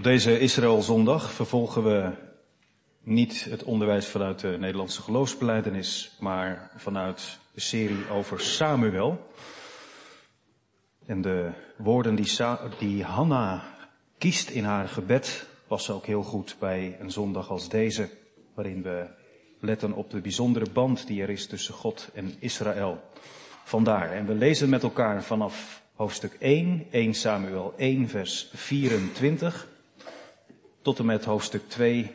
Op deze Israëlzondag vervolgen we niet het onderwijs vanuit de Nederlandse geloofsbeleidenis, maar vanuit de serie over Samuel. En de woorden die, Sa die Hanna kiest in haar gebed passen ook heel goed bij een zondag als deze, waarin we letten op de bijzondere band die er is tussen God en Israël. Vandaar. En we lezen met elkaar vanaf hoofdstuk 1, 1 Samuel 1, vers 24, tot en met hoofdstuk 2,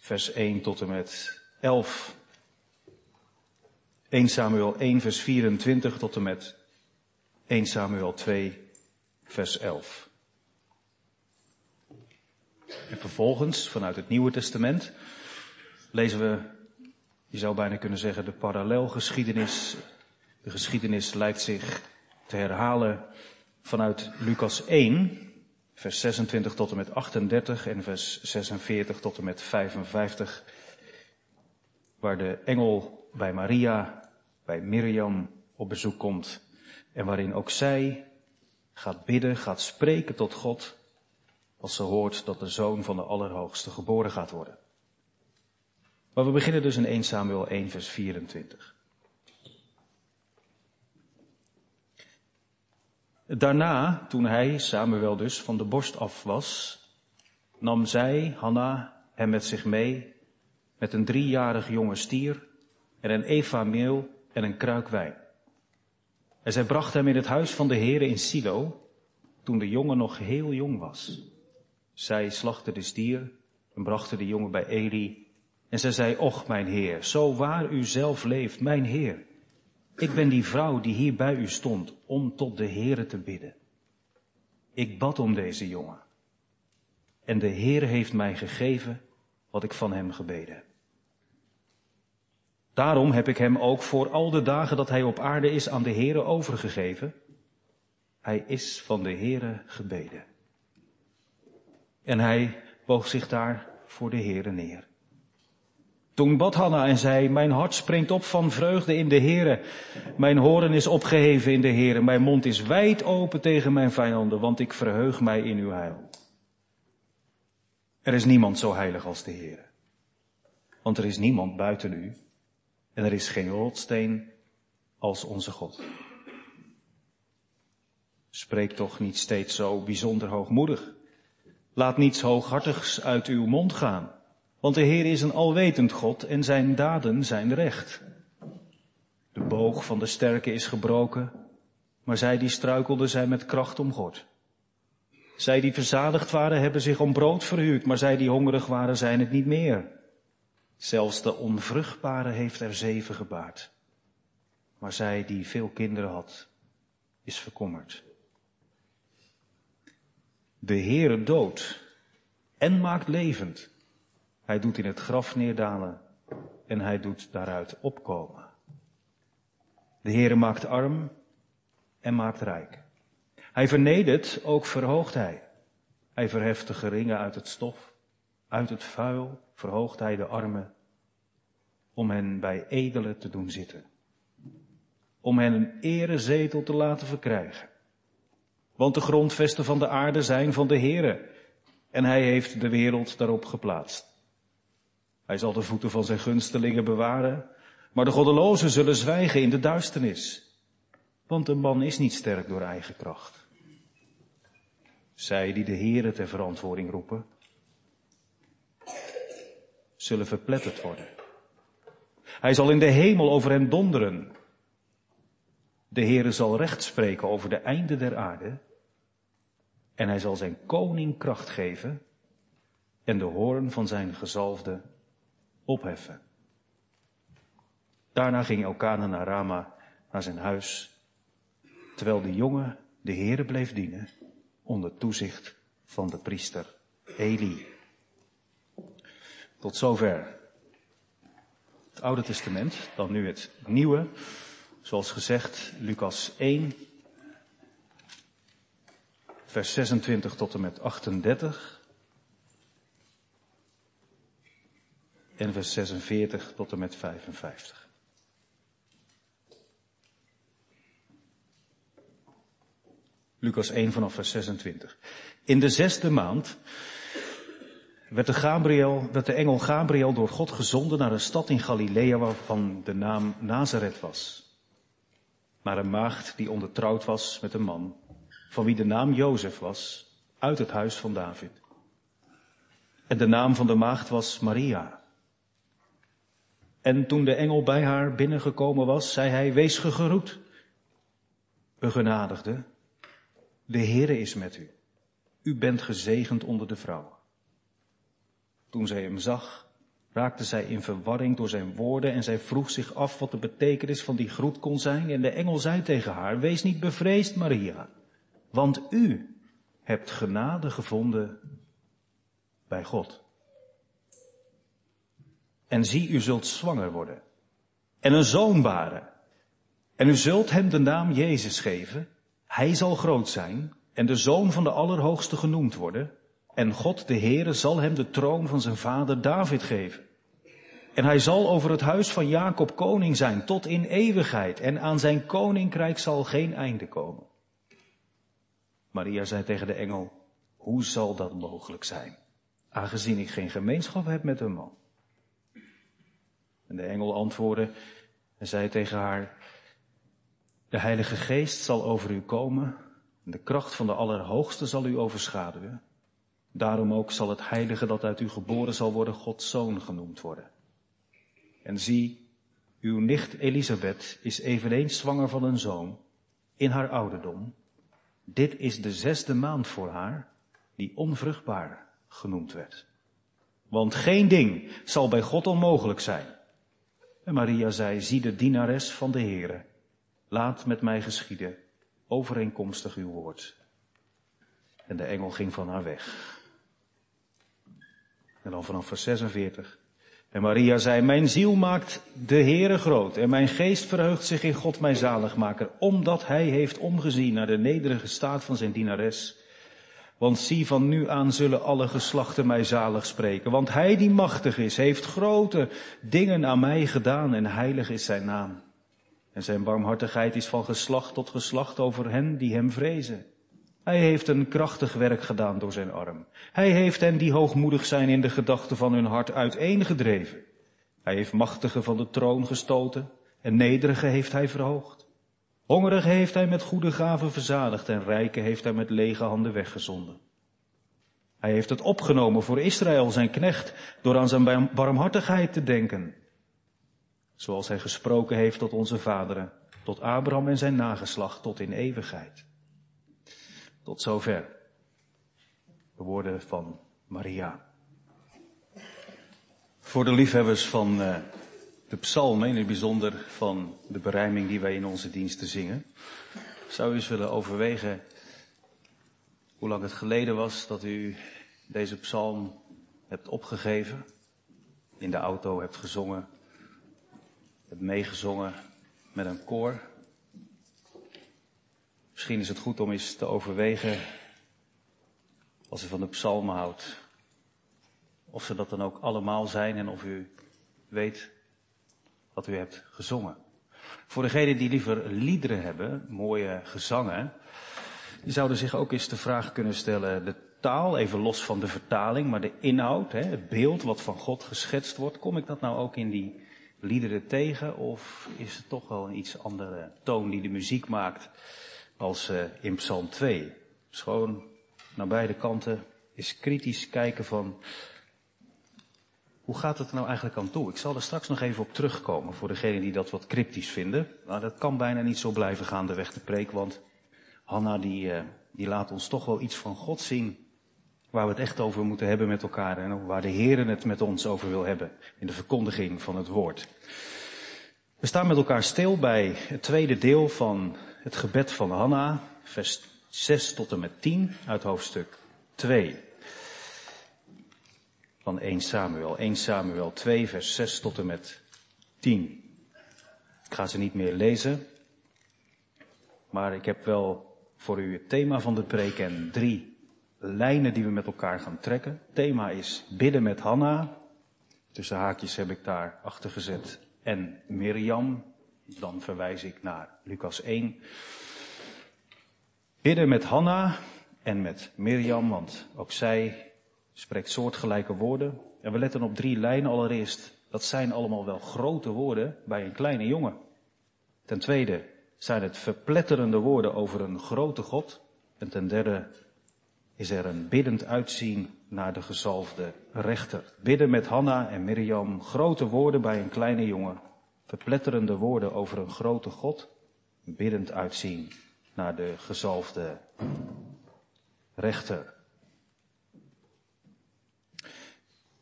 vers 1 tot en met 11. 1 Samuel 1, vers 24 tot en met 1 Samuel 2, vers 11. En vervolgens, vanuit het Nieuwe Testament, lezen we, je zou bijna kunnen zeggen, de parallelgeschiedenis. De geschiedenis lijkt zich te herhalen vanuit Lucas 1, vers 26 tot en met 38 en vers 46 tot en met 55, waar de engel bij Maria, bij Miriam op bezoek komt en waarin ook zij gaat bidden, gaat spreken tot God als ze hoort dat de zoon van de Allerhoogste geboren gaat worden. Maar we beginnen dus in 1 Samuel 1 vers 24. Daarna, toen hij, Samuel dus, van de borst af was, nam zij, Hanna, hem met zich mee, met een driejarig jonge stier en een eva meel en een kruik wijn. En zij bracht hem in het huis van de heren in Silo, toen de jongen nog heel jong was. Zij slachtte de stier en bracht de jongen bij Eli. En zij zei, och mijn heer, zo waar u zelf leeft, mijn heer. Ik ben die vrouw die hier bij u stond om tot de Heere te bidden. Ik bad om deze jongen. En de Heer heeft mij gegeven wat ik van hem gebeden. Daarom heb ik hem ook voor al de dagen dat hij op aarde is aan de Heere overgegeven. Hij is van de Heere gebeden. En hij boog zich daar voor de Heere neer. Toen bad Hanna en zei, mijn hart springt op van vreugde in de Heere. Mijn horen is opgeheven in de Heere. Mijn mond is wijd open tegen mijn vijanden, want ik verheug mij in uw heil. Er is niemand zo heilig als de Heere. Want er is niemand buiten u. En er is geen rotsteen als onze God. Spreek toch niet steeds zo bijzonder hoogmoedig. Laat niets hooghartigs uit uw mond gaan. Want de Heer is een alwetend God en zijn daden zijn recht. De boog van de sterke is gebroken, maar zij die struikelden zijn met kracht omgord. Zij die verzadigd waren hebben zich om brood verhuurd, maar zij die hongerig waren zijn het niet meer. Zelfs de onvruchtbare heeft er zeven gebaard. Maar zij die veel kinderen had, is verkommerd. De Heere dood en maakt levend. Hij doet in het graf neerdalen en hij doet daaruit opkomen. De Heere maakt arm en maakt rijk. Hij vernedert, ook verhoogt hij. Hij verheft de geringen uit het stof, uit het vuil verhoogt hij de armen, om hen bij edelen te doen zitten. Om hen een erezetel te laten verkrijgen. Want de grondvesten van de aarde zijn van de Heere, en hij heeft de wereld daarop geplaatst. Hij zal de voeten van zijn gunstelingen bewaren, maar de goddelozen zullen zwijgen in de duisternis. Want een man is niet sterk door eigen kracht. Zij die de Heere ter verantwoording roepen, zullen verpletterd worden. Hij zal in de hemel over hen donderen. De Heere zal recht spreken over de einden der aarde. En hij zal zijn koning kracht geven en de hoorn van zijn gezalfde opheffen. Daarna ging Elkana naar Rama, naar zijn huis, terwijl de jongen de Heere bleef dienen onder toezicht van de priester Eli. Tot zover het Oude Testament, dan nu het Nieuwe. Zoals gezegd, Lucas 1, vers 26 tot en met 38. En vers 46 tot en met 55. Lucas 1 vanaf vers 26. In de zesde maand werd de, Gabriel, werd de engel Gabriel door God gezonden naar een stad in Galilea waarvan de naam Nazareth was. Naar een maagd die ondertrouwd was met een man, van wie de naam Jozef was, uit het huis van David. En de naam van de maagd was Maria. En toen de engel bij haar binnengekomen was, zei hij, wees gegroet, begenadigde, de Heere is met u. U bent gezegend onder de vrouwen. Toen zij hem zag, raakte zij in verwarring door zijn woorden en zij vroeg zich af wat de betekenis van die groet kon zijn. En de engel zei tegen haar, wees niet bevreesd, Maria, want u hebt genade gevonden bij God. En zie, u zult zwanger worden en een zoon baren. En u zult hem de naam Jezus geven. Hij zal groot zijn en de zoon van de Allerhoogste genoemd worden. En God, de Heere, zal hem de troon van zijn vader David geven. En hij zal over het huis van Jacob koning zijn tot in eeuwigheid. En aan zijn koninkrijk zal geen einde komen. Maria zei tegen de engel, hoe zal dat mogelijk zijn? Aangezien ik geen gemeenschap heb met een man. En de engel antwoordde en zei tegen haar, de Heilige Geest zal over u komen en de kracht van de Allerhoogste zal u overschaduwen. Daarom ook zal het heilige dat uit u geboren zal worden Gods zoon genoemd worden. En zie, uw nicht Elisabeth is eveneens zwanger van een zoon in haar ouderdom. Dit is de zesde maand voor haar, die onvruchtbaar genoemd werd. Want geen ding zal bij God onmogelijk zijn. En Maria zei, zie de dienares van de Heere, laat met mij geschieden, overeenkomstig uw woord. En de engel ging van haar weg. En dan vanaf vers 46. En Maria zei, mijn ziel maakt de Heere groot en mijn geest verheugt zich in God mijn zaligmaker, omdat hij heeft omgezien naar de nederige staat van zijn dienares. Want zie, van nu aan zullen alle geslachten mij zalig spreken. Want hij die machtig is, heeft grote dingen aan mij gedaan en heilig is zijn naam. En zijn barmhartigheid is van geslacht tot geslacht over hen die hem vrezen. Hij heeft een krachtig werk gedaan door zijn arm. Hij heeft hen die hoogmoedig zijn in de gedachten van hun hart uiteengedreven. Hij heeft machtigen van de troon gestoten en nederigen heeft hij verhoogd. Hongerigen heeft hij met goede gaven verzadigd en rijken heeft hij met lege handen weggezonden. Hij heeft het opgenomen voor Israël, zijn knecht, door aan zijn barmhartigheid te denken. Zoals hij gesproken heeft tot onze vaderen, tot Abraham en zijn nageslacht, tot in eeuwigheid. Tot zover de woorden van Maria. Voor de liefhebbers van uh, de psalmen, in het bijzonder van de berijming die wij in onze diensten zingen, zou u eens willen overwegen hoe lang het geleden was dat u deze psalm hebt opgegeven, in de auto hebt gezongen, hebt meegezongen met een koor. Misschien is het goed om eens te overwegen, als u van de psalmen houdt, of ze dat dan ook allemaal zijn en of u weet wat u hebt gezongen. Voor degenen die liever liederen hebben, mooie gezangen, die zouden zich ook eens de vraag kunnen stellen, de taal, even los van de vertaling, maar de inhoud, het beeld wat van God geschetst wordt, kom ik dat nou ook in die liederen tegen of is het toch wel een iets andere toon die de muziek maakt als uh, in Psalm 2? Schoon naar beide kanten is kritisch kijken van hoe gaat het nou eigenlijk aan toe? Ik zal er straks nog even op terugkomen voor degenen die dat wat cryptisch vinden. Maar dat kan bijna niet zo blijven gaan de weg te preek, want Hanna die, uh, die laat ons toch wel iets van God zien waar we het echt over moeten hebben met elkaar en waar de Heer het met ons over wil hebben in de verkondiging van het woord. We staan met elkaar stil bij het tweede deel van het gebed van Hanna, vers 6 tot en met 10 uit hoofdstuk 2 van 1 Samuel. 1 Samuel 2, vers 6 tot en met 10. Ik ga ze niet meer lezen, maar ik heb wel voor u het thema van de preek en drie lijnen die we met elkaar gaan trekken. Het thema is bidden met Hanna. Tussen haakjes heb ik daar achter gezet. En Mirjam. Dan verwijs ik naar Lucas 1. Bidden met Hanna en met Mirjam, want ook zij spreekt soortgelijke woorden. En we letten op drie lijnen allereerst. Dat zijn allemaal wel grote woorden bij een kleine jongen. Ten tweede zijn het verpletterende woorden over een grote God. En ten derde is er een biddend uitzien naar de gezalfde rechter. Bidden met Hanna en Mirjam, grote woorden bij een kleine jongen. Verpletterende woorden over een grote God. Biddend uitzien naar de gezalfde rechter.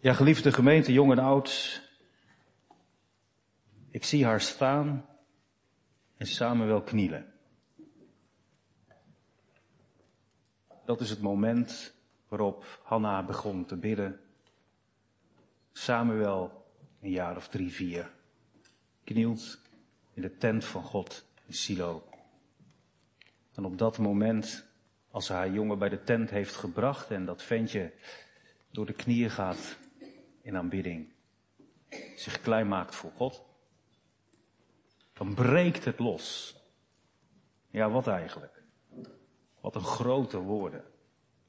Ja, geliefde gemeente, jong en oud. Ik zie haar staan en samen wel knielen. Dat is het moment waarop Hanna begon te bidden. Samuel, een jaar of drie, vier, knielt in de tent van God in Silo. En op dat moment, als ze haar jongen bij de tent heeft gebracht en dat ventje door de knieën gaat in aanbidding, zich klein maakt voor God, dan breekt het los. Ja, wat eigenlijk? Wat een grote woorden.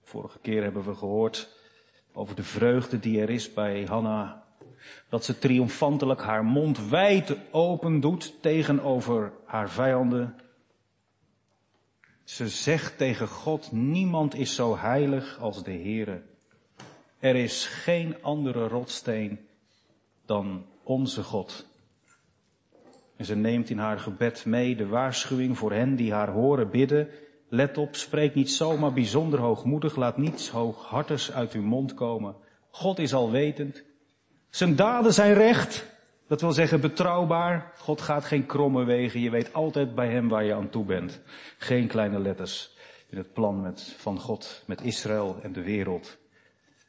Vorige keer hebben we gehoord over de vreugde die er is bij Hanna. Dat ze triomfantelijk haar mond wijd open doet tegenover haar vijanden. Ze zegt tegen God, niemand is zo heilig als de Heere. Er is geen andere rotsteen dan onze God. En ze neemt in haar gebed mee de waarschuwing voor hen die haar horen bidden. Let op, spreek niet zomaar bijzonder hoogmoedig, laat niets hooghartigs uit uw mond komen. God is alwetend. Zijn daden zijn recht. Dat wil zeggen betrouwbaar. God gaat geen kromme wegen. Je weet altijd bij hem waar je aan toe bent. Geen kleine letters in het plan met, van God met Israël en de wereld.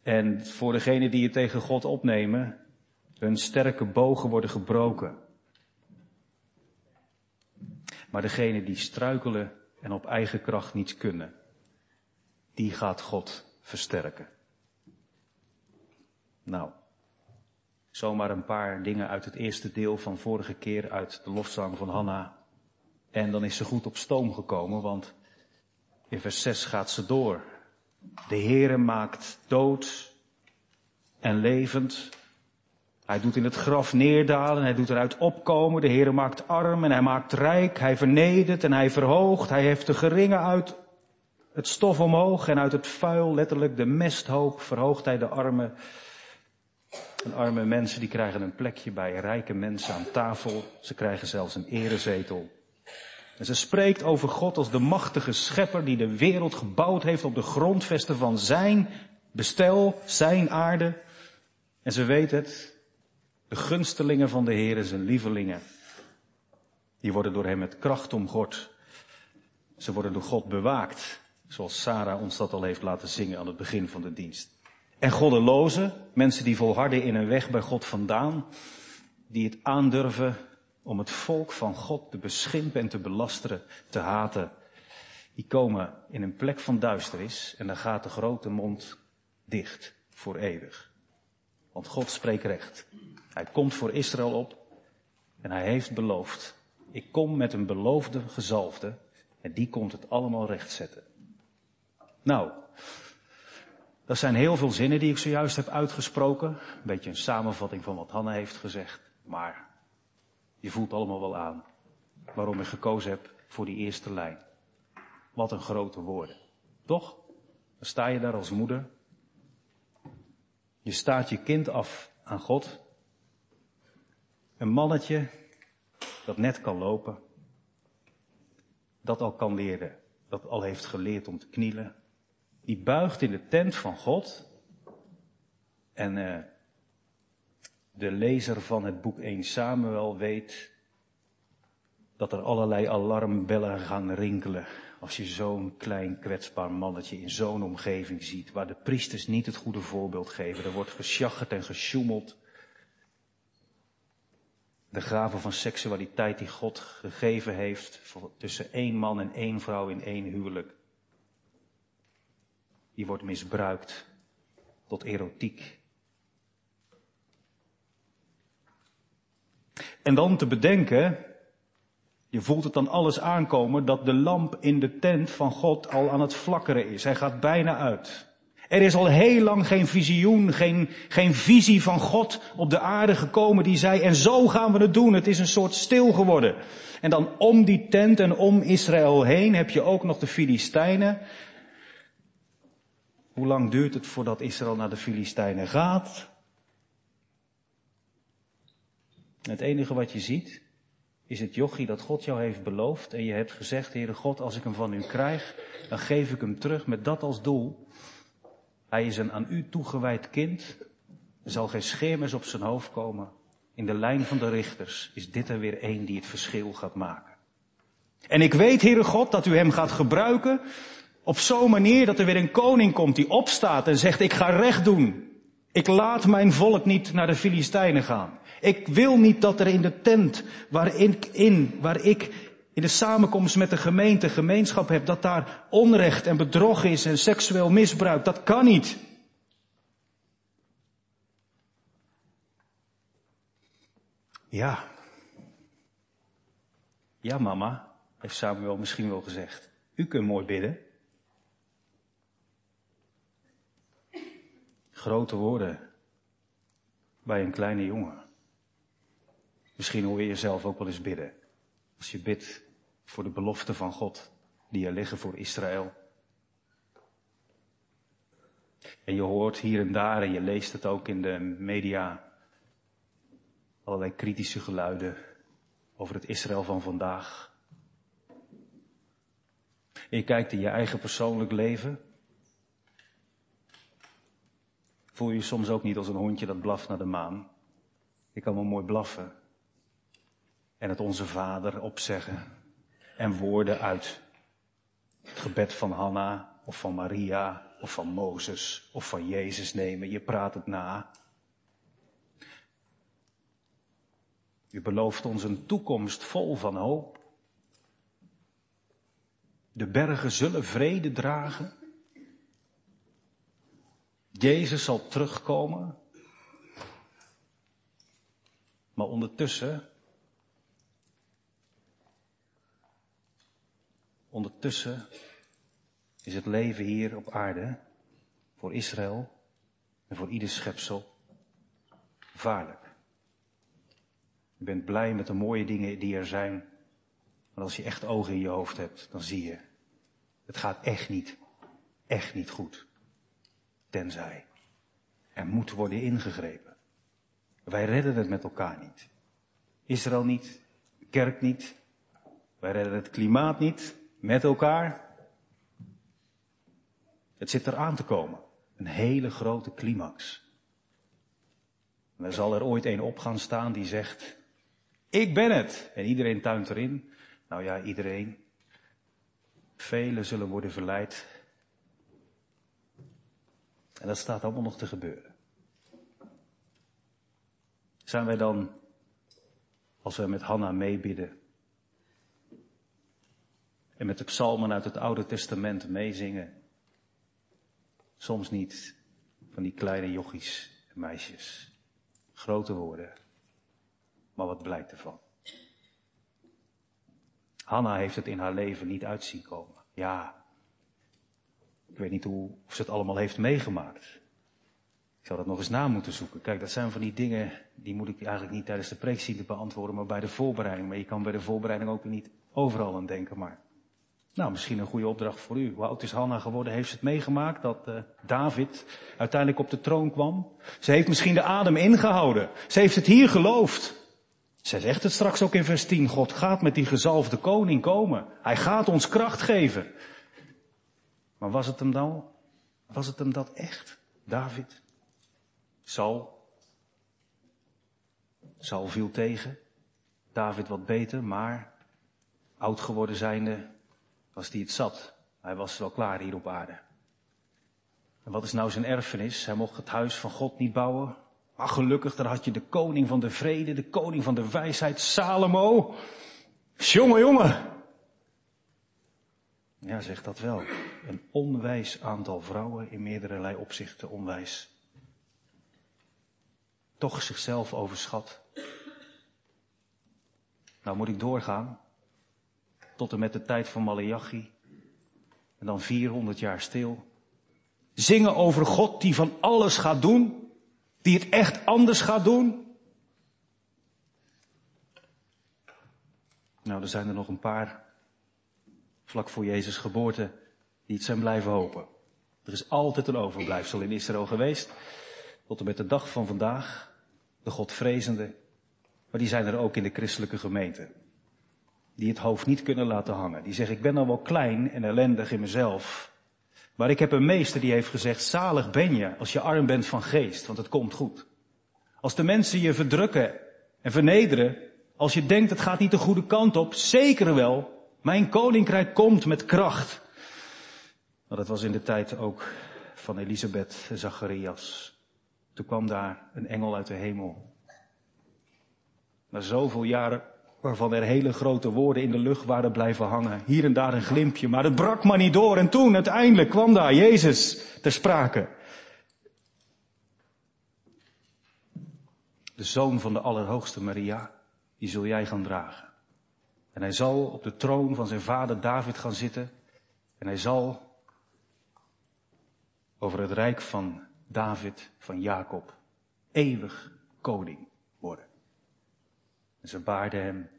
En voor degenen die het tegen God opnemen, hun sterke bogen worden gebroken. Maar degenen die struikelen en op eigen kracht niets kunnen, die gaat God versterken. Nou, zomaar een paar dingen uit het eerste deel van vorige keer uit de lofzang van Hanna. En dan is ze goed op stoom gekomen, want in vers 6 gaat ze door. De Heere maakt dood en levend. Hij doet in het graf neerdalen, hij doet eruit opkomen. De Heere maakt arm en hij maakt rijk. Hij vernedert en hij verhoogt. Hij heeft de geringen uit het stof omhoog en uit het vuil, letterlijk de mesthoop, verhoogt hij de armen. En arme mensen die krijgen een plekje bij rijke mensen aan tafel. Ze krijgen zelfs een erezetel. En ze spreekt over God als de machtige schepper die de wereld gebouwd heeft op de grondvesten van zijn bestel, zijn aarde. En ze weet het, de gunstelingen van de Heer, zijn lievelingen, die worden door hem met kracht omgord. Ze worden door God bewaakt, zoals Sarah ons dat al heeft laten zingen aan het begin van de dienst. En goddelozen, mensen die volharden in een weg bij God vandaan, die het aandurven om het volk van God te beschimpen en te belasteren, te haten, die komen in een plek van duisteris en dan gaat de grote mond dicht voor eeuwig. Want God spreekt recht. Hij komt voor Israël op en hij heeft beloofd, ik kom met een beloofde gezalfde en die komt het allemaal rechtzetten. Nou, dat zijn heel veel zinnen die ik zojuist heb uitgesproken. Een beetje een samenvatting van wat Hanna heeft gezegd. Maar je voelt allemaal wel aan waarom ik gekozen heb voor die eerste lijn. Wat een grote woorden. Toch? Dan sta je daar als moeder. Je staat je kind af aan God. Een mannetje dat net kan lopen. Dat al kan leren. Dat al heeft geleerd om te knielen. Die buigt in de tent van God. En uh, de lezer van het boek 1 Samuel weet dat er allerlei alarmbellen gaan rinkelen als je zo'n klein kwetsbaar mannetje in zo'n omgeving ziet, waar de priesters niet het goede voorbeeld geven. Er wordt gesjaggerd en gesjoemeld. De gave van seksualiteit die God gegeven heeft tussen één man en één vrouw in één huwelijk, die wordt misbruikt tot erotiek. En dan te bedenken Je voelt het dan alles aankomen dat de lamp in de tent van God al aan het flakkeren is. Hij gaat bijna uit. Er is al heel lang geen visioen, geen, geen visie van God op de aarde gekomen die zei, en zo gaan we het doen. Het is een soort stil geworden. En dan om die tent en om Israël heen heb je ook nog de Filistijnen. Hoe lang duurt het voordat Israël naar de Filistijnen gaat? Het enige wat je ziet is het jochie dat God jou heeft beloofd en je hebt gezegd, Heere God, als ik hem van u krijg, dan geef ik hem terug met dat als doel. Hij is een aan u toegewijd kind. Er zal geen scheermes op zijn hoofd komen. In de lijn van de richters is dit er weer één die het verschil gaat maken. En ik weet, Heere God, dat u hem gaat gebruiken op zo'n manier dat er weer een koning komt die opstaat en zegt, ik ga recht doen. Ik laat mijn volk niet naar de Filistijnen gaan. Ik wil niet dat er in de tent waarin, in, waar ik in de samenkomst met de gemeente gemeenschap heb, dat daar onrecht en bedrog is en seksueel misbruik. Dat kan niet. Ja. Ja, mama, heeft Samuel misschien wel gezegd. U kunt mooi bidden. Grote woorden bij een kleine jongen. Misschien hoor je jezelf ook wel eens bidden. Als je bidt voor de beloften van God die er liggen voor Israël. En je hoort hier en daar, en je leest het ook in de media, allerlei kritische geluiden over het Israël van vandaag. En je kijkt in je eigen persoonlijk leven. Voel je soms ook niet als een hondje dat blaft naar de maan. Je kan wel mooi blaffen. En het onze vader opzeggen en woorden uit het gebed van Hanna of van Maria of van Mozes of van Jezus nemen. Je praat het na. U belooft ons een toekomst vol van hoop. De bergen zullen vrede dragen. Jezus zal terugkomen. Maar ondertussen Ondertussen is het leven hier op aarde voor Israël en voor ieder schepsel gevaarlijk. Je bent blij met de mooie dingen die er zijn, maar als je echt ogen in je hoofd hebt, dan zie je, het gaat echt niet, echt niet goed. Tenzij er moet worden ingegrepen. Wij redden het met elkaar niet. Israël niet, kerk niet, wij redden het klimaat niet, met elkaar. Het zit eraan te komen. Een hele grote climax. Er zal er ooit een op gaan staan die zegt, ik ben het. En iedereen tuint erin. Nou ja, iedereen. Velen zullen worden verleid. En dat staat allemaal nog te gebeuren. Zijn wij dan, als we met Hanna meebidden, en met de psalmen uit het Oude Testament meezingen. Soms niet van die kleine jochies meisjes. Grote woorden. Maar wat blijkt ervan? Hanna heeft het in haar leven niet uitzien komen. Ja, ik weet niet hoe, of ze het allemaal heeft meegemaakt. Ik zou dat nog eens na moeten zoeken. Kijk, dat zijn van die dingen, die moet ik eigenlijk niet tijdens de preekziende beantwoorden, maar bij de voorbereiding. Maar je kan bij de voorbereiding ook niet overal aan denken, maar nou, misschien een goede opdracht voor u. Hoe oud is Hanna geworden? Heeft ze het meegemaakt dat uh, David uiteindelijk op de troon kwam? Ze heeft misschien de adem ingehouden. Ze heeft het hier geloofd. Zij zegt het straks ook in vers 10. God gaat met die gezalfde koning komen. Hij gaat ons kracht geven. Maar was het hem dan? Was het hem dat echt? David? Saul? Saul viel tegen. David wat beter, maar oud geworden zijnde was hij het zat. Hij was wel klaar hier op aarde. En wat is nou zijn erfenis? Hij mocht het huis van God niet bouwen. Maar gelukkig, daar had je de koning van de vrede, de koning van de wijsheid, Salomo. Jongen, jongen. Ja, zegt dat wel. Een onwijs aantal vrouwen, in meerdere opzichten onwijs. Toch zichzelf overschat. Nou moet ik doorgaan. tot en met de tijd van Malachi. En dan 400 jaar stil. Zingen over God die van alles gaat doen. Die het echt anders gaat doen. Nou, er zijn er nog een paar vlak voor Jezus geboorte die het zijn blijven hopen. Er is altijd een overblijfsel in Israël geweest. Tot en met de dag van vandaag. De Godvrezende. Maar die zijn er ook in de christelijke gemeente. Die het hoofd niet kunnen laten hangen. Die zeggen, ik ben dan wel klein en ellendig in mezelf. Maar ik heb een meester die heeft gezegd, zalig ben je als je arm bent van geest, want het komt goed. Als de mensen je verdrukken en vernederen, als je denkt het gaat niet de goede kant op, zeker wel, mijn koninkrijk komt met kracht. Maar dat was in de tijd ook van Elisabeth en Zacharias. Toen kwam daar een engel uit de hemel. Na zoveel jaren waarvan er hele grote woorden in de lucht waren blijven hangen. Hier en daar een glimpje, maar het brak maar niet door. En toen uiteindelijk kwam daar Jezus ter sprake. De zoon van de Allerhoogste Maria, die zul jij gaan dragen. En hij zal op de troon van zijn vader David gaan zitten. En hij zal over het rijk van David, van Jacob, eeuwig koning worden. En ze baarden hem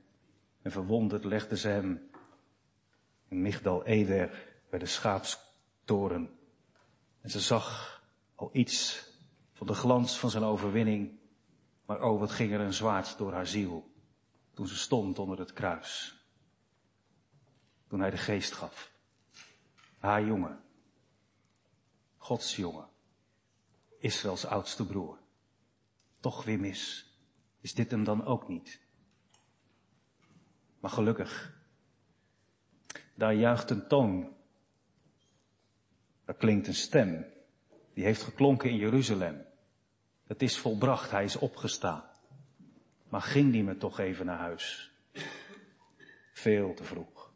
en verwonderd legden ze hem in Migdal Eder bij de schaapstoren. En ze zag al iets van de glans van zijn overwinning, maar oh wat ging er een zwaard door haar ziel toen ze stond onder het kruis. Toen hij de geest gaf. Haar jongen. Gods jongen. Israëls oudste broer. Toch weer mis. Is dit hem dan ook niet? Maar gelukkig. Daar juicht een toon. Daar klinkt een stem. Die heeft geklonken in Jeruzalem. Het is volbracht, hij is opgestaan. Maar ging die me toch even naar huis? Veel te vroeg.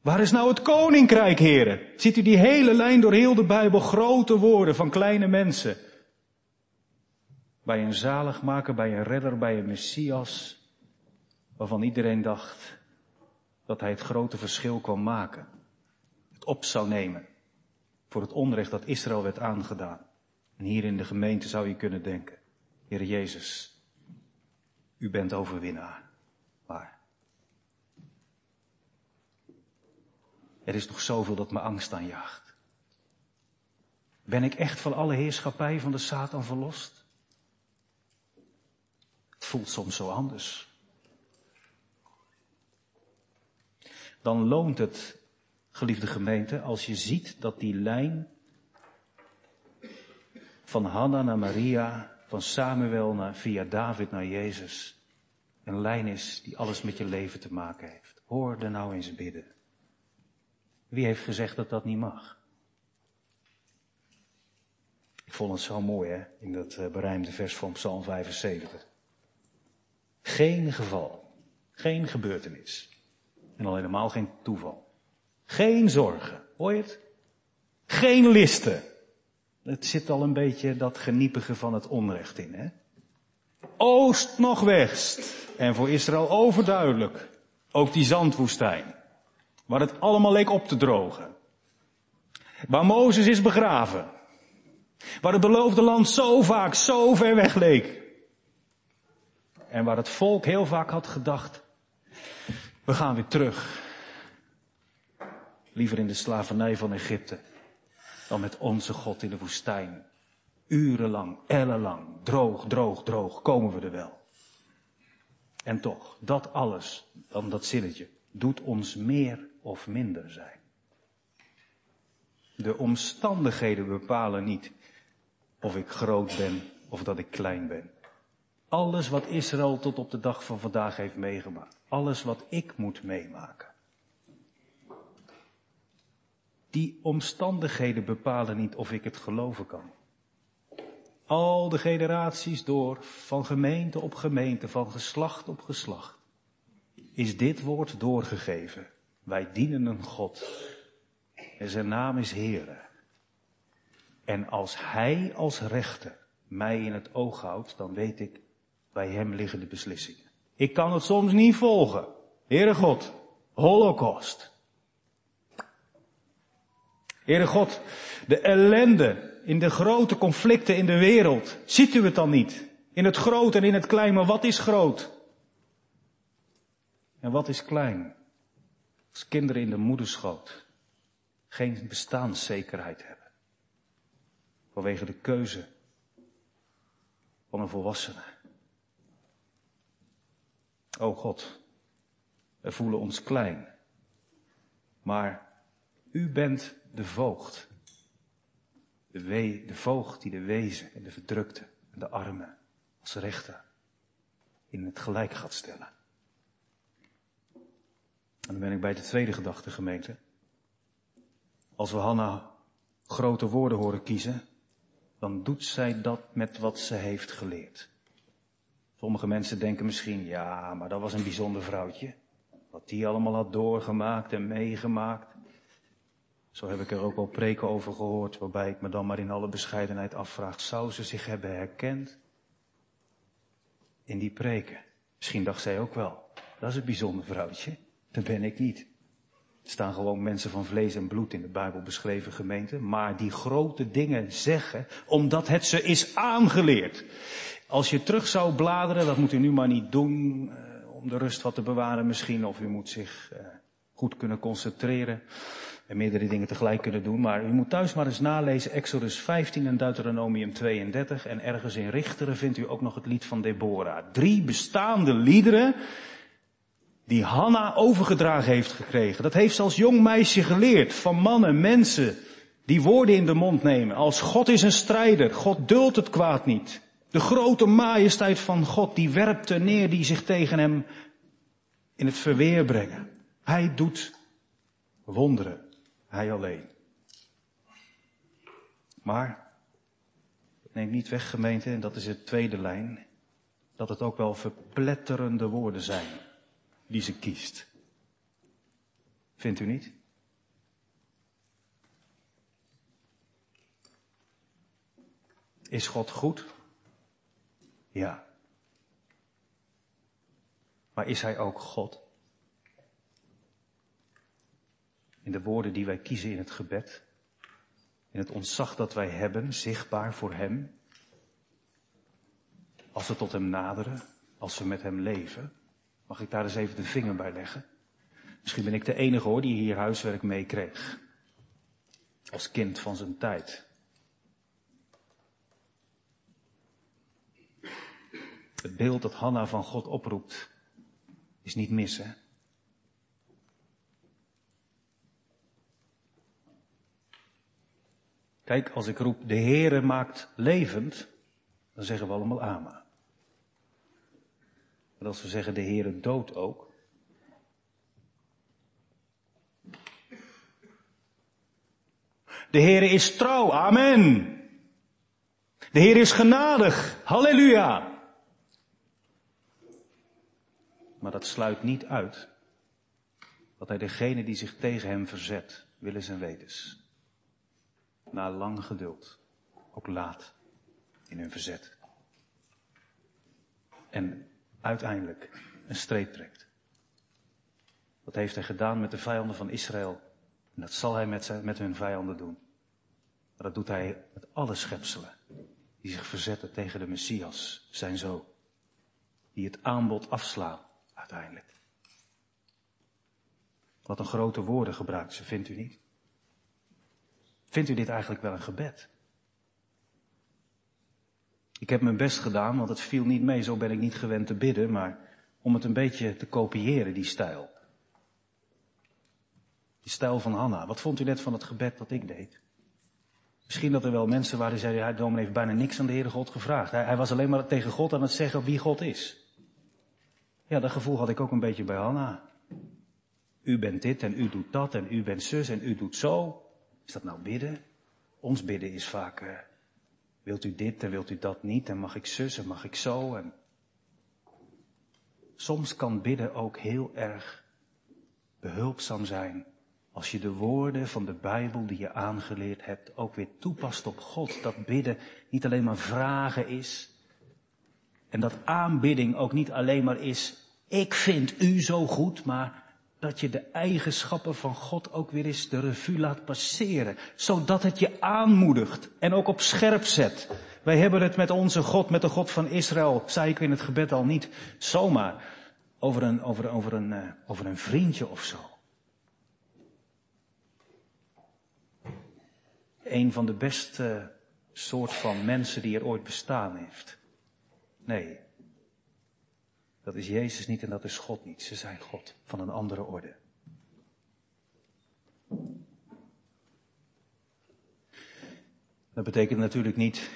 Waar is nou het koninkrijk, heren? Ziet u die hele lijn door heel de Bijbel, grote woorden van kleine mensen. Bij een zaligmaker, bij een redder, bij een Messias, waarvan iedereen dacht dat hij het grote verschil kwam maken. Het op zou nemen voor het onrecht dat Israël werd aangedaan. En hier in de gemeente zou je kunnen denken, Heer Jezus, u bent overwinnaar. Maar er is nog zoveel dat me angst aanjaagt. Ben ik echt van alle heerschappij van de Satan verlost? Het voelt soms zo anders. Dan loont het, geliefde gemeente, als je ziet dat die lijn van Hanna naar Maria, van Samuel naar, via David naar Jezus, een lijn is die alles met je leven te maken heeft. Hoor er nou eens bidden. Wie heeft gezegd dat dat niet mag? Ik vond het zo mooi, hè, in dat uh, berijmde vers van Psalm 75. Geen geval, geen gebeurtenis. En al helemaal geen toeval. Geen zorgen, hoor je het? Geen listen. Het zit al een beetje dat geniepige van het onrecht in, hè? Oost nog west. En voor Israël overduidelijk. Ook die zandwoestijn. Waar het allemaal leek op te drogen. Waar Mozes is begraven. Waar het beloofde land zo vaak zo ver weg leek. En waar het volk heel vaak had gedacht, we gaan weer terug. Liever in de slavernij van Egypte dan met onze God in de woestijn. Urenlang, ellenlang, droog, droog, droog, komen we er wel. En toch, dat alles, dan dat zinnetje, doet ons meer of minder zijn. De omstandigheden bepalen niet of ik groot ben of dat ik klein ben. Alles wat Israël tot op de dag van vandaag heeft meegemaakt. Alles wat ik moet meemaken. Die omstandigheden bepalen niet of ik het geloven kan. Al de generaties door, van gemeente op gemeente, van geslacht op geslacht, is dit woord doorgegeven. Wij dienen een God. En zijn naam is Heere. En als Hij als rechter mij in het oog houdt, dan weet ik, bij Hem liggen de beslissingen. Ik kan het soms niet volgen. Heere God, Holocaust. Heere God, de ellende in de grote conflicten in de wereld, ziet u het dan niet? In het groot en in het klein, maar wat is groot? En wat is klein? Als kinderen in de moederschoot geen bestaanszekerheid hebben. Vanwege de keuze van een volwassene. O God, we voelen ons klein. Maar u bent de voogd. De, we, de voogd die de wezen en de verdrukte en de armen als rechter in het gelijk gaat stellen. En dan ben ik bij de tweede gedachte gemeente. Als we Hanna grote woorden horen kiezen, dan doet zij dat met wat ze heeft geleerd. Sommige mensen denken misschien, ja, maar dat was een bijzonder vrouwtje. Wat die allemaal had doorgemaakt en meegemaakt. Zo heb ik er ook al preken over gehoord, waarbij ik me dan maar in alle bescheidenheid afvraag, zou ze zich hebben herkend in die preken? Misschien dacht zij ook wel, dat is een bijzonder vrouwtje, dat ben ik niet. Er staan gewoon mensen van vlees en bloed in de Bijbel beschreven gemeente, maar die grote dingen zeggen, omdat het ze is aangeleerd. Als je terug zou bladeren, dat moet u nu maar niet doen, eh, om de rust wat te bewaren misschien, of u moet zich eh, goed kunnen concentreren en meerdere dingen tegelijk kunnen doen. Maar u moet thuis maar eens nalezen Exodus 15 en Deuteronomium 32 en ergens in Richteren vindt u ook nog het lied van Deborah. Drie bestaande liederen die Hanna overgedragen heeft gekregen. Dat heeft ze als jong meisje geleerd van mannen, mensen die woorden in de mond nemen. Als God is een strijder, God duldt het kwaad niet. De grote majesteit van God, die werpt er neer die zich tegen hem in het verweer brengen. Hij doet wonderen. Hij alleen. Maar, het neemt niet weg gemeente, en dat is het tweede lijn, dat het ook wel verpletterende woorden zijn die ze kiest. Vindt u niet? Is God goed? Ja. Maar is Hij ook God? In de woorden die wij kiezen in het gebed, in het ontzag dat wij hebben, zichtbaar voor Hem, als we tot Hem naderen, als we met Hem leven, Mag ik daar eens even de vinger bij leggen? Misschien ben ik de enige hoor die hier huiswerk meekreeg. Als kind van zijn tijd. Het beeld dat Hanna van God oproept is niet mis, Kijk, als ik roep, de Heere maakt levend, dan zeggen we allemaal amen. Maar als we zeggen de Heere dood ook. De Heere is trouw, amen. De Heer is genadig, halleluja. Maar dat sluit niet uit dat hij degene die zich tegen hem verzet, willen en wetens, na lang geduld, ook laat in hun verzet. En uiteindelijk een streep trekt. Dat heeft hij gedaan met de vijanden van Israël. En dat zal hij met, zijn, met hun vijanden doen. Maar dat doet hij met alle schepselen die zich verzetten tegen de Messias, zijn zoon. Die het aanbod afslaan, uiteindelijk. Wat een grote woorden gebruikt ze, vindt u niet? Vindt u dit eigenlijk wel een gebed? Ik heb mijn best gedaan, want het viel niet mee, zo ben ik niet gewend te bidden, maar om het een beetje te kopiëren, die stijl. Die stijl van Hanna. Wat vond u net van het gebed dat ik deed? Misschien dat er wel mensen waren die zeiden, hij dominee heeft bijna niks aan de Heere God gevraagd. Hij, hij, was alleen maar tegen God aan het zeggen wie God is. Ja, dat gevoel had ik ook een beetje bij Hanna. U bent dit en u doet dat en u bent zus en u doet zo. Is dat nou bidden? Ons bidden is vaak, uh, Wilt u dit en wilt u dat niet en mag ik zus en mag ik zo en... Soms kan bidden ook heel erg behulpzaam zijn als je de woorden van de Bijbel die je aangeleerd hebt ook weer toepast op God. Dat bidden niet alleen maar vragen is. En dat aanbidding ook niet alleen maar is, ik vind u zo goed, maar dat je de eigenschappen van God ook weer eens de revue laat passeren. Zodat het je aanmoedigt en ook op scherp zet. Wij hebben het met onze God, met de God van Israël, zei ik in het gebed al niet zomaar over een, over, over een, uh, over een vriendje of zo. Een van de beste soort van mensen die er ooit bestaan heeft. Nee, dat is Jezus niet en dat is God niet. Ze zijn God van een andere orde. Dat betekent natuurlijk niet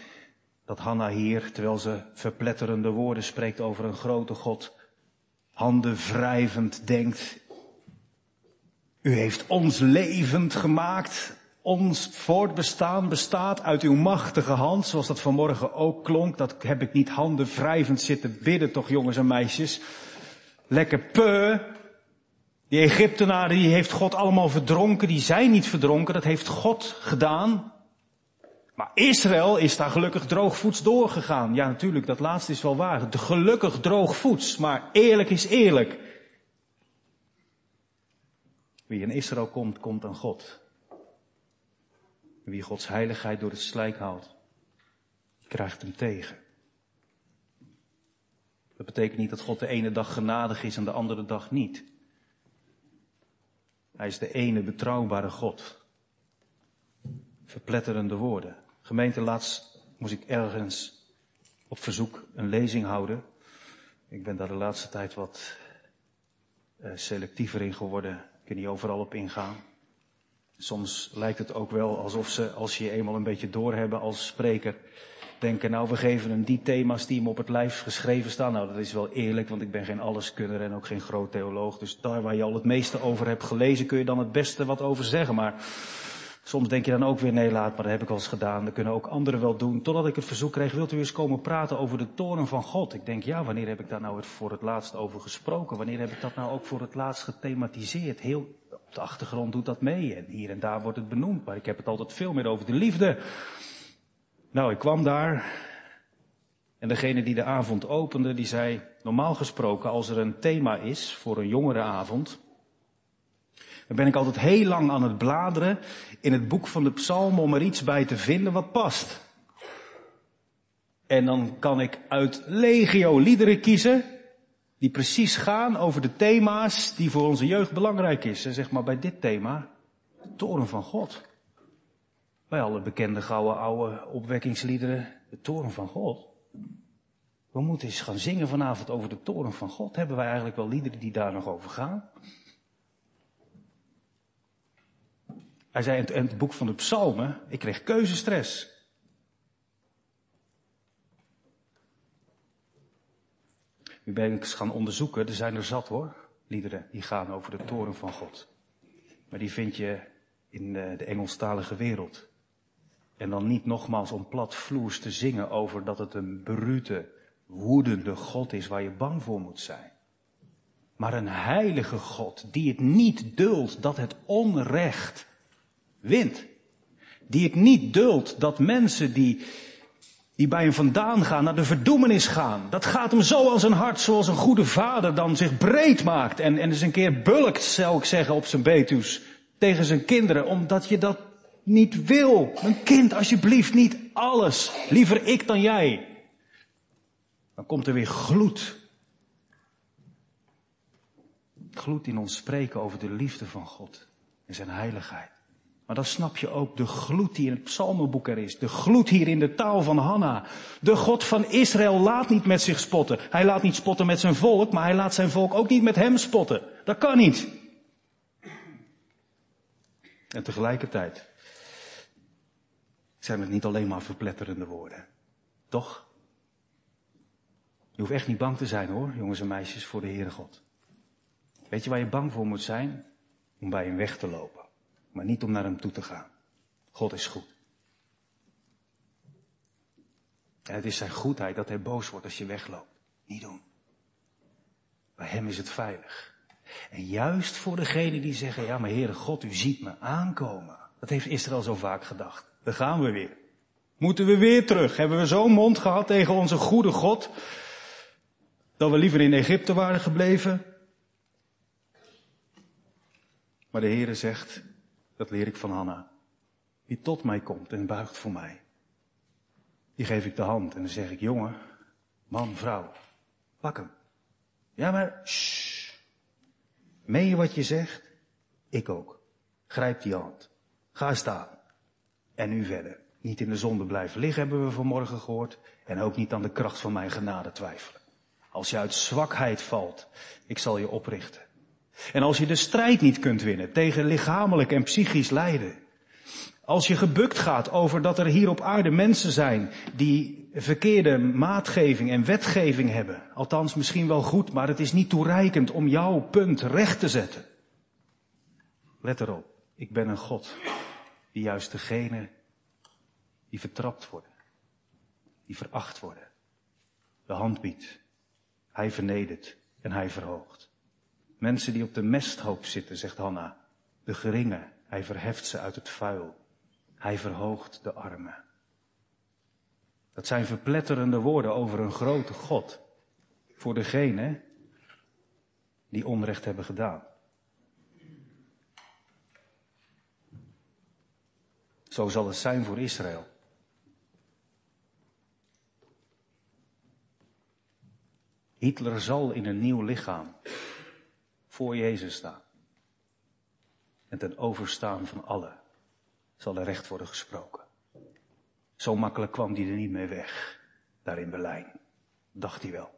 dat Hanna hier, terwijl ze verpletterende woorden spreekt over een grote God, handen wrijvend denkt, u heeft ons levend gemaakt. Ons voortbestaan bestaat uit uw machtige hand, zoals dat vanmorgen ook klonk. Dat heb ik niet handen wrijvend zitten bidden, toch jongens en meisjes. Lekker peu. Die Egyptenaren, die heeft God allemaal verdronken. Die zijn niet verdronken, dat heeft God gedaan. Maar Israël is daar gelukkig droogvoets doorgegaan. Ja, natuurlijk, dat laatste is wel waar. Gelukkig droogvoets, maar eerlijk is eerlijk. Wie in Israël komt, komt aan God. Wie Gods heiligheid door het slijk haalt, krijgt hem tegen. Dat betekent niet dat God de ene dag genadig is en de andere dag niet. Hij is de ene betrouwbare God. Verpletterende woorden. Gemeente, laatst moest ik ergens op verzoek een lezing houden. Ik ben daar de laatste tijd wat uh, selectiever in geworden. Ik kan niet overal op ingaan. Soms lijkt het ook wel alsof ze, als je eenmaal een beetje doorhebben als spreker, denken, nou we geven hem die thema's die hem op het lijf geschreven staan. Nou dat is wel eerlijk, want ik ben geen alleskunner en ook geen groot theoloog. Dus daar waar je al het meeste over hebt gelezen, kun je dan het beste wat over zeggen. Maar soms denk je dan ook weer, nee laat maar, dat heb ik al eens gedaan. Dat kunnen ook anderen wel doen. Totdat ik het verzoek kreeg, wilt u eens komen praten over de toren van God? Ik denk, ja, wanneer heb ik daar nou voor het laatst over gesproken? Wanneer heb ik dat nou ook voor het laatst gethematiseerd? Heel op de achtergrond doet dat mee en hier en daar wordt het benoemd, maar ik heb het altijd veel meer over de liefde. Nou, ik kwam daar en degene die de avond opende, die zei, normaal gesproken als er een thema is voor een jongerenavond, dan ben ik altijd heel lang aan het bladeren in het boek van de psalmen om er iets bij te vinden wat past. En dan kan ik uit legio liederen kiezen die precies gaan over de thema's die voor onze jeugd belangrijk is. En zeg maar bij dit thema, de toren van God. Bij alle bekende gouden oude opwekkingsliederen, de toren van God. We moeten eens gaan zingen vanavond over de toren van God. Hebben wij eigenlijk wel liederen die daar nog over gaan? Hij zei in het boek van de psalmen, ik kreeg keuzestress. Nu ben ik eens gaan onderzoeken, er zijn er zat hoor, liederen die gaan over de toren van God. Maar die vind je in de, de Engelstalige wereld. En dan niet nogmaals om platvloers te zingen over dat het een brute, woedende God is waar je bang voor moet zijn. Maar een heilige God die het niet duldt dat het onrecht wint. Die het niet duldt dat mensen die die bij hem vandaan gaan, naar de verdoemenis gaan. Dat gaat hem zo aan zijn hart, zoals een goede vader dan zich breed maakt en, en eens een keer bulkt, zou ik zeggen, op zijn betus tegen zijn kinderen, omdat je dat niet wil. Mijn kind, alsjeblieft niet alles. Liever ik dan jij. Dan komt er weer gloed. Gloed in ons spreken over de liefde van God en zijn heiligheid. Maar dan snap je ook de gloed die in het psalmenboek er is. De gloed hier in de taal van Hanna. De God van Israël laat niet met zich spotten. Hij laat niet spotten met zijn volk, maar hij laat zijn volk ook niet met hem spotten. Dat kan niet. En tegelijkertijd zijn het niet alleen maar verpletterende woorden. Toch? Je hoeft echt niet bang te zijn hoor, jongens en meisjes, voor de Heere God. Weet je waar je bang voor moet zijn? Om bij hem weg te lopen maar niet om naar hem toe te gaan. God is goed. En het is zijn goedheid dat hij boos wordt als je wegloopt. Niet doen. Bij hem is het veilig. En juist voor degenen die zeggen, ja maar Heere God, u ziet me aankomen. Dat heeft Israël zo vaak gedacht. Daar gaan we weer. Moeten we weer terug? Hebben we zo'n mond gehad tegen onze goede God, dat we liever in Egypte waren gebleven? Maar de Heere zegt, dat leer ik van Hanna, wie tot mij komt en buigt voor mij, die geef ik de hand en dan zeg ik, jongen, man, vrouw, pak hem. Ja, maar, shh. Meen je wat je zegt? Ik ook. Grijp die hand. Ga staan. En nu verder. Niet in de zonde blijven liggen, hebben we vanmorgen gehoord. En ook niet aan de kracht van mijn genade twijfelen. Als je uit zwakheid valt, ik zal je oprichten. En als je de strijd niet kunt winnen tegen lichamelijk en psychisch lijden. Als je gebukt gaat over dat er hier op aarde mensen zijn die verkeerde maatgeving en wetgeving hebben. Althans misschien wel goed, maar het is niet toereikend om jouw punt recht te zetten. Let erop, ik ben een God die juist degene die vertrapt worden, die veracht worden, de hand biedt. Hij vernedert en hij verhoogt. Mensen die op de mesthoop zitten, zegt Hanna, de geringe, hij verheft ze uit het vuil. Hij verhoogt de armen. Dat zijn verpletterende woorden over een grote God. Voor degene die onrecht hebben gedaan. Zo zal het zijn voor Israël. Hitler zal in een nieuw lichaam voor Jezus staan. En ten overstaan van allen zal er recht worden gesproken. Zo makkelijk kwam hij er niet mee weg, daar in Berlijn. Dacht hij wel.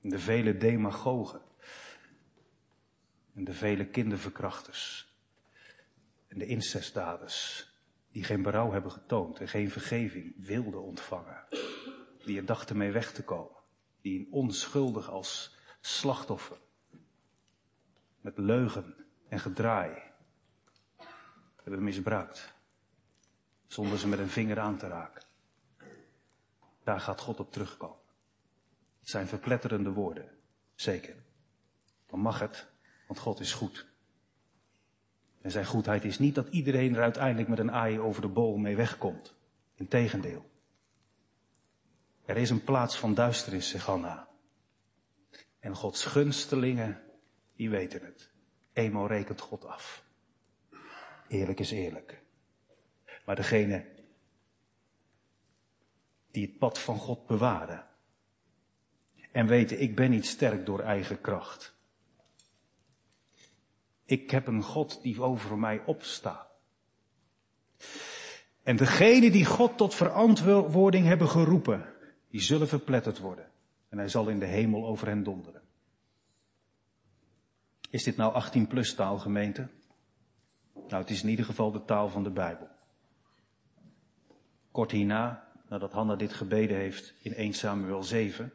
De vele demagogen. En de vele kinderverkrachters. En de incestdaders. Die geen berouw hebben getoond en geen vergeving wilden ontvangen. Die er dachten mee weg te komen. Die onschuldig als slachtoffer. Met leugen en gedraai. Hebben misbruikt zonder ze met een vinger aan te raken. Daar gaat God op terugkomen. Het zijn verpletterende woorden, zeker. Dan mag het, want God is goed. En zijn goedheid is niet dat iedereen er uiteindelijk met een aai over de bol mee wegkomt. Integendeel. Er is een plaats van duisternis, zegt Hanna. En Gods gunstelingen, die weten het. Eenmaal rekent God af. Eerlijk is eerlijk. Maar degene die het pad van God bewaren. En weten, ik ben niet sterk door eigen kracht. Ik heb een God die over mij opstaat. En degene die God tot verantwoording hebben geroepen, die zullen verpletterd worden. En hij zal in de hemel over hen donderen. Is dit nou 18 plus taal gemeente? Nou, het is in ieder geval de taal van de Bijbel. Kort hierna, nadat Hanna dit gebeden heeft in 1 Samuel 7,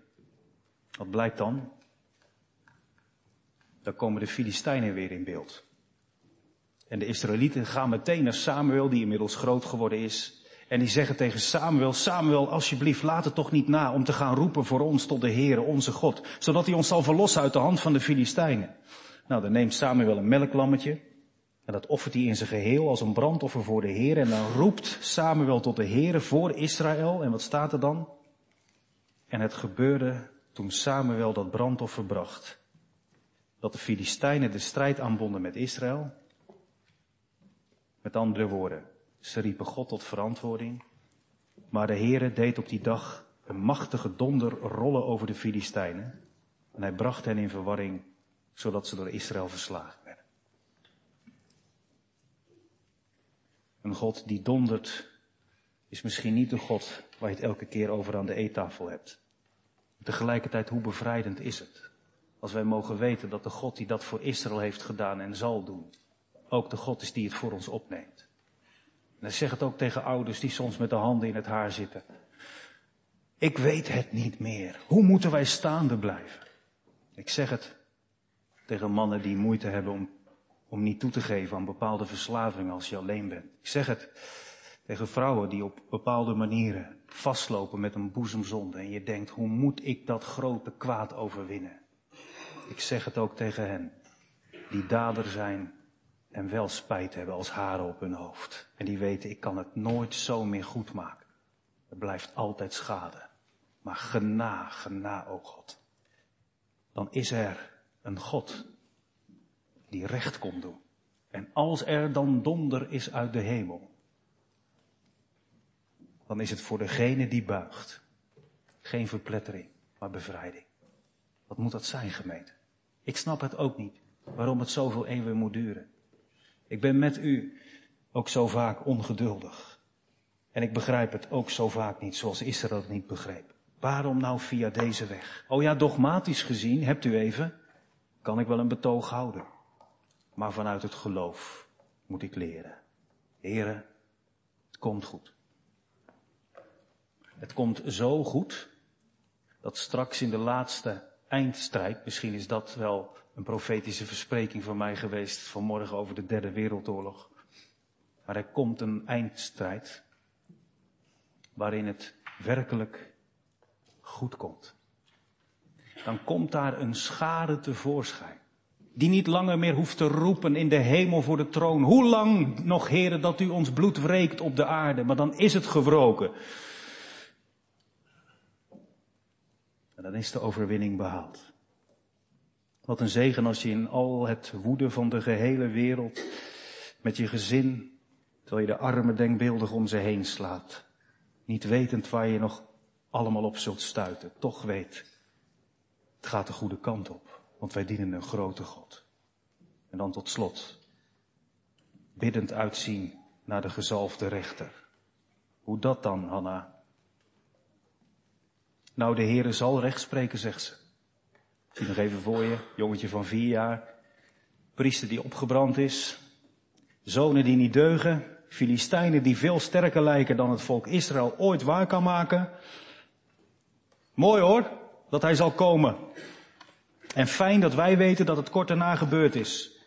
wat blijkt dan? Dan komen de Filistijnen weer in beeld. En de Israëlieten gaan meteen naar Samuel, die inmiddels groot geworden is. En die zeggen tegen Samuel, Samuel, alsjeblieft, laat het toch niet na om te gaan roepen voor ons tot de Heere, onze God. Zodat hij ons zal verlossen uit de hand van de Filistijnen. Nou, dan neemt Samuel een melklammetje. En dat offert hij in zijn geheel als een brandoffer voor de Heer. En dan roept Samuel tot de Heer voor Israël. En wat staat er dan? En het gebeurde toen Samuel dat brandoffer bracht. Dat de Filistijnen de strijd aanbonden met Israël. Met andere woorden, ze riepen God tot verantwoording. Maar de Heere deed op die dag een machtige donder rollen over de Filistijnen. En hij bracht hen in verwarring, zodat ze door Israël verslagen werden. Een God die dondert is misschien niet de God waar je het elke keer over aan de eettafel hebt. Tegelijkertijd, hoe bevrijdend is het? Als wij mogen weten dat de God die dat voor Israël heeft gedaan en zal doen, ook de God is die het voor ons opneemt. En ik zeg het ook tegen ouders die soms met de handen in het haar zitten. Ik weet het niet meer. Hoe moeten wij staande blijven? Ik zeg het tegen mannen die moeite hebben om om niet toe te geven aan bepaalde verslavingen als je alleen bent. Ik zeg het tegen vrouwen die op bepaalde manieren vastlopen met een boezemzonde en je denkt, hoe moet ik dat grote kwaad overwinnen? Ik zeg het ook tegen hen die dader zijn en wel spijt hebben als haren op hun hoofd. En die weten, ik kan het nooit zo meer goed maken. Er blijft altijd schade. Maar gena, gena, o God. Dan is er een God die recht komt doen. En als er dan donder is uit de hemel, dan is het voor degene die buigt. Geen verplettering, maar bevrijding. Wat moet dat zijn, gemeente? Ik snap het ook niet, waarom het zoveel eeuwen moet duren. Ik ben met u ook zo vaak ongeduldig. En ik begrijp het ook zo vaak niet, zoals Israël het niet begreep. Waarom nou via deze weg? Oh ja, dogmatisch gezien, hebt u even, kan ik wel een betoog houden. Maar vanuit het geloof moet ik leren. Heren, het komt goed. Het komt zo goed dat straks in de laatste eindstrijd, misschien is dat wel een profetische verspreking van mij geweest vanmorgen over de derde wereldoorlog. Maar er komt een eindstrijd waarin het werkelijk goed komt. Dan komt daar een schade tevoorschijn. Die niet langer meer hoeft te roepen in de hemel voor de troon. Hoe lang nog, heren, dat u ons bloed wreekt op de aarde? Maar dan is het gewroken. En dan is de overwinning behaald. Wat een zegen als je in al het woede van de gehele wereld met je gezin, terwijl je de armen denkbeeldig om ze heen slaat, niet wetend waar je nog allemaal op zult stuiten, toch weet, het gaat de goede kant op, want wij dienen een grote God. En dan tot slot, biddend uitzien naar de gezalfde rechter. Hoe dat dan, Hanna? Nou, de Heere zal recht spreken, zegt ze. Zie nog even voor je, jongetje van vier jaar, priester die opgebrand is, zonen die niet deugen, Filistijnen die veel sterker lijken dan het volk Israël ooit waar kan maken. Mooi hoor, dat hij zal komen. En fijn dat wij weten dat het kort daarna gebeurd is.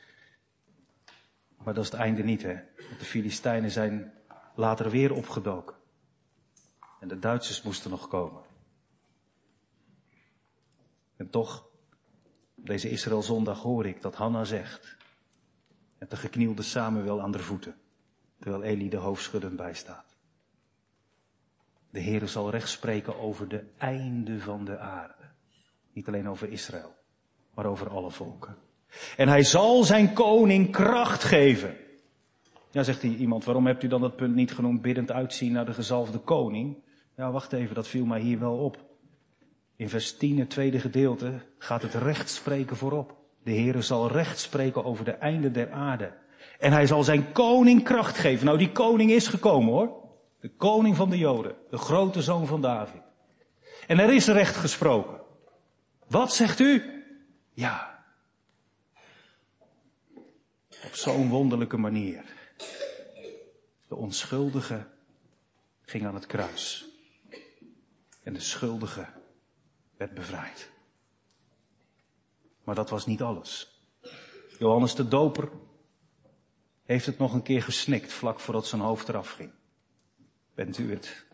Maar dat is het einde niet, hè. Want de Filistijnen zijn later weer opgedoken. En de Duitsers moesten nog komen. En toch, deze Israël zondag hoor ik dat Hanna zegt. Met de geknielde Samuel aan de voeten. Terwijl Eli de hoofdschuddend bijstaat. De Heere zal recht spreken over de einde van de aarde. Niet alleen over Israël, maar over alle volken. En hij zal zijn koning kracht geven. Ja, zegt iemand, waarom hebt u dan dat punt niet genoemd, biddend uitzien naar de gezalfde koning? Ja, wacht even, dat viel mij hier wel op. In vers 10, het tweede gedeelte, gaat het recht spreken voorop. De Heere zal recht spreken over de einde der aarde. En hij zal zijn koning kracht geven. Nou, die koning is gekomen hoor. De koning van de Joden. De grote zoon van David. En er is recht gesproken. Wat zegt u? Ja. Op zo'n wonderlijke manier. De onschuldige ging aan het kruis. En de schuldige werd bevrijd. Maar dat was niet alles. Johannes de Doper heeft het nog een keer gesnikt vlak voordat zijn hoofd eraf ging. Bent u het?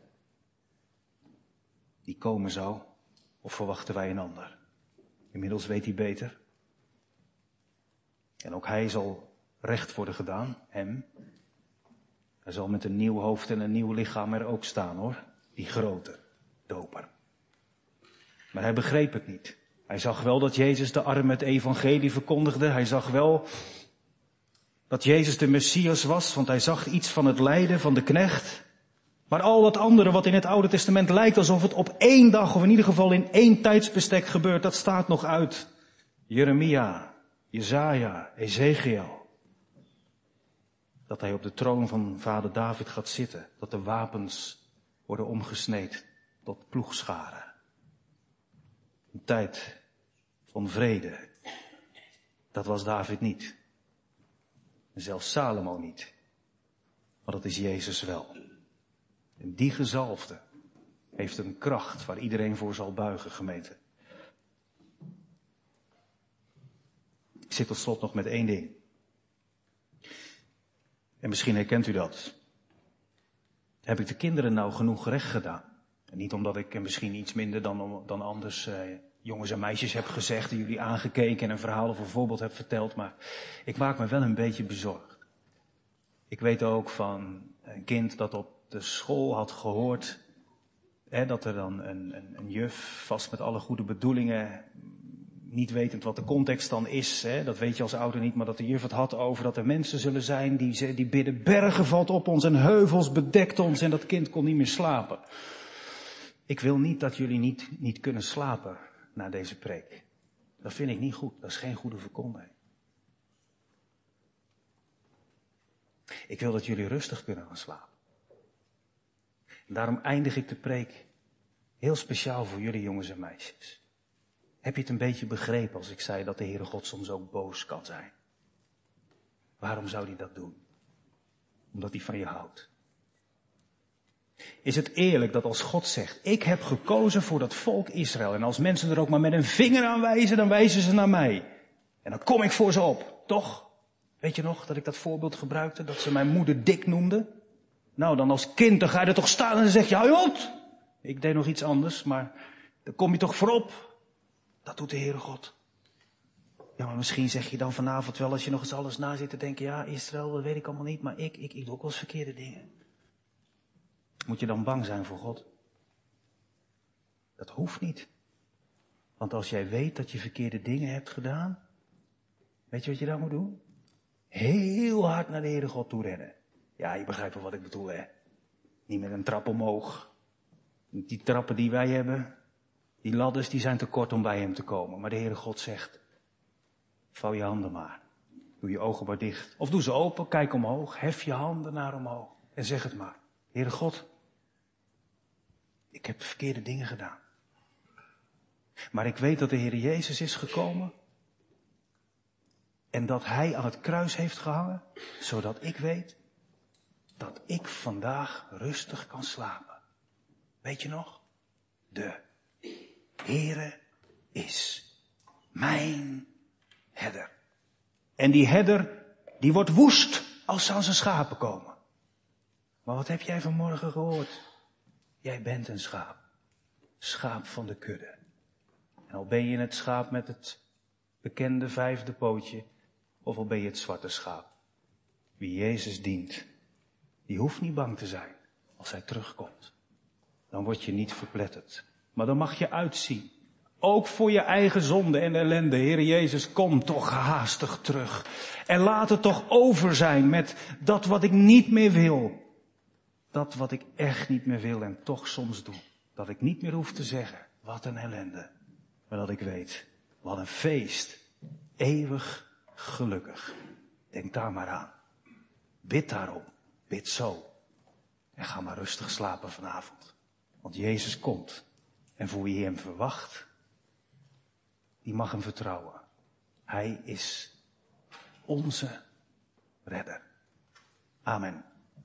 Die komen zou? Of verwachten wij een ander? Inmiddels weet hij beter. En ook hij zal recht worden gedaan, hem. Hij zal met een nieuw hoofd en een nieuw lichaam er ook staan hoor. Die grote doper. Maar hij begreep het niet. Hij zag wel dat Jezus de arm het evangelie verkondigde. Hij zag wel dat Jezus de Messias was, want hij zag iets van het lijden van de knecht. Maar al dat andere wat in het Oude Testament lijkt alsof het op één dag, of in ieder geval in één tijdsbestek gebeurt, dat staat nog uit. Jeremia, Jezaja, Ezekiel. Dat hij op de troon van vader David gaat zitten. Dat de wapens worden omgesneed tot ploegscharen. Een tijd van vrede. Dat was David niet. En zelfs Salomo niet. Maar dat is Jezus wel. En die gezalfde heeft een kracht waar iedereen voor zal buigen, gemeente. Ik zit tot slot nog met één ding. En misschien herkent u dat. Heb ik de kinderen nou genoeg recht gedaan? Niet omdat ik misschien iets minder dan, dan anders eh, jongens en meisjes heb gezegd en jullie aangekeken en een verhaal of een voorbeeld heb verteld, maar ik maak me wel een beetje bezorgd. Ik weet ook van een kind dat op de school had gehoord hè, dat er dan een, een, een juf vast met alle goede bedoelingen niet wetend wat de context dan is, hè, dat weet je als ouder niet, maar dat de juf het had over dat er mensen zullen zijn die, die bidden, bergen valt op ons en heuvels bedekt ons en dat kind kon niet meer slapen. Ik wil niet dat jullie niet, niet kunnen slapen na deze preek. Dat vind ik niet goed, dat is geen goede verkondiging. Ik wil dat jullie rustig kunnen gaan slapen. En daarom eindig ik de preek heel speciaal voor jullie jongens en meisjes. Heb je het een beetje begrepen als ik zei dat de Heere God soms ook boos kan zijn? Waarom zou hij dat doen? Omdat hij van je houdt. Is het eerlijk dat als God zegt, ik heb gekozen voor dat volk Israël en als mensen er ook maar met een vinger aan wijzen, dan wijzen ze naar mij. En dan kom ik voor ze op, toch? Weet je nog dat ik dat voorbeeld gebruikte, dat ze mijn moeder dik noemde? Nou, dan als kind, dan ga je er toch staan en dan zeg je, hou! Ik deed nog iets anders, maar dan kom je toch voorop. Dat doet de Heere God. Ja, maar misschien zeg je dan vanavond wel, als je nog eens alles na zit te denken, ja, Israël, dat weet ik allemaal niet, maar ik, ik, ik doe ook wel eens verkeerde dingen. Moet je dan bang zijn voor God? Dat hoeft niet. Want als jij weet dat je verkeerde dingen hebt gedaan, weet je wat je dan moet doen? Heel hard naar de Heere God toe rennen. Ja, je begrijpt wel wat ik bedoel, hè? Niet met een trap omhoog. Die trappen die wij hebben, die ladders die zijn te kort om bij hem te komen. Maar de Heere God zegt, vouw je handen maar. Doe je ogen maar dicht. Of doe ze open, kijk omhoog, hef je handen naar omhoog. En zeg het maar. Heere God, ik heb verkeerde dingen gedaan. Maar ik weet dat de Heer Jezus is gekomen. En dat Hij aan het kruis heeft gehangen, zodat ik weet dat ik vandaag rustig kan slapen. Weet je nog? De Heere is mijn herder. En die herder, die wordt woest als ze aan zijn schapen komen. Maar wat heb jij vanmorgen gehoord? Jij bent een schaap. Schaap van de kudde. En al ben je het schaap met het bekende vijfde pootje, of al ben je het zwarte schaap. Wie Jezus dient, die hoeft niet bang te zijn als hij terugkomt. Dan word je niet verpletterd. Maar dan mag je uitzien. Ook voor je eigen zonde en ellende. Heer Jezus, kom toch haastig terug. En laat het toch over zijn met dat wat ik niet meer wil. Dat wat ik echt niet meer wil en toch soms doe. Dat ik niet meer hoef te zeggen, wat een ellende. Maar dat ik weet, wat een feest. Eeuwig gelukkig. Denk daar maar aan. Bid daarom. Bid zo. En ga maar rustig slapen vanavond. Want Jezus komt. En voor wie hem verwacht, die mag hem vertrouwen. Hij is onze redder. Amen.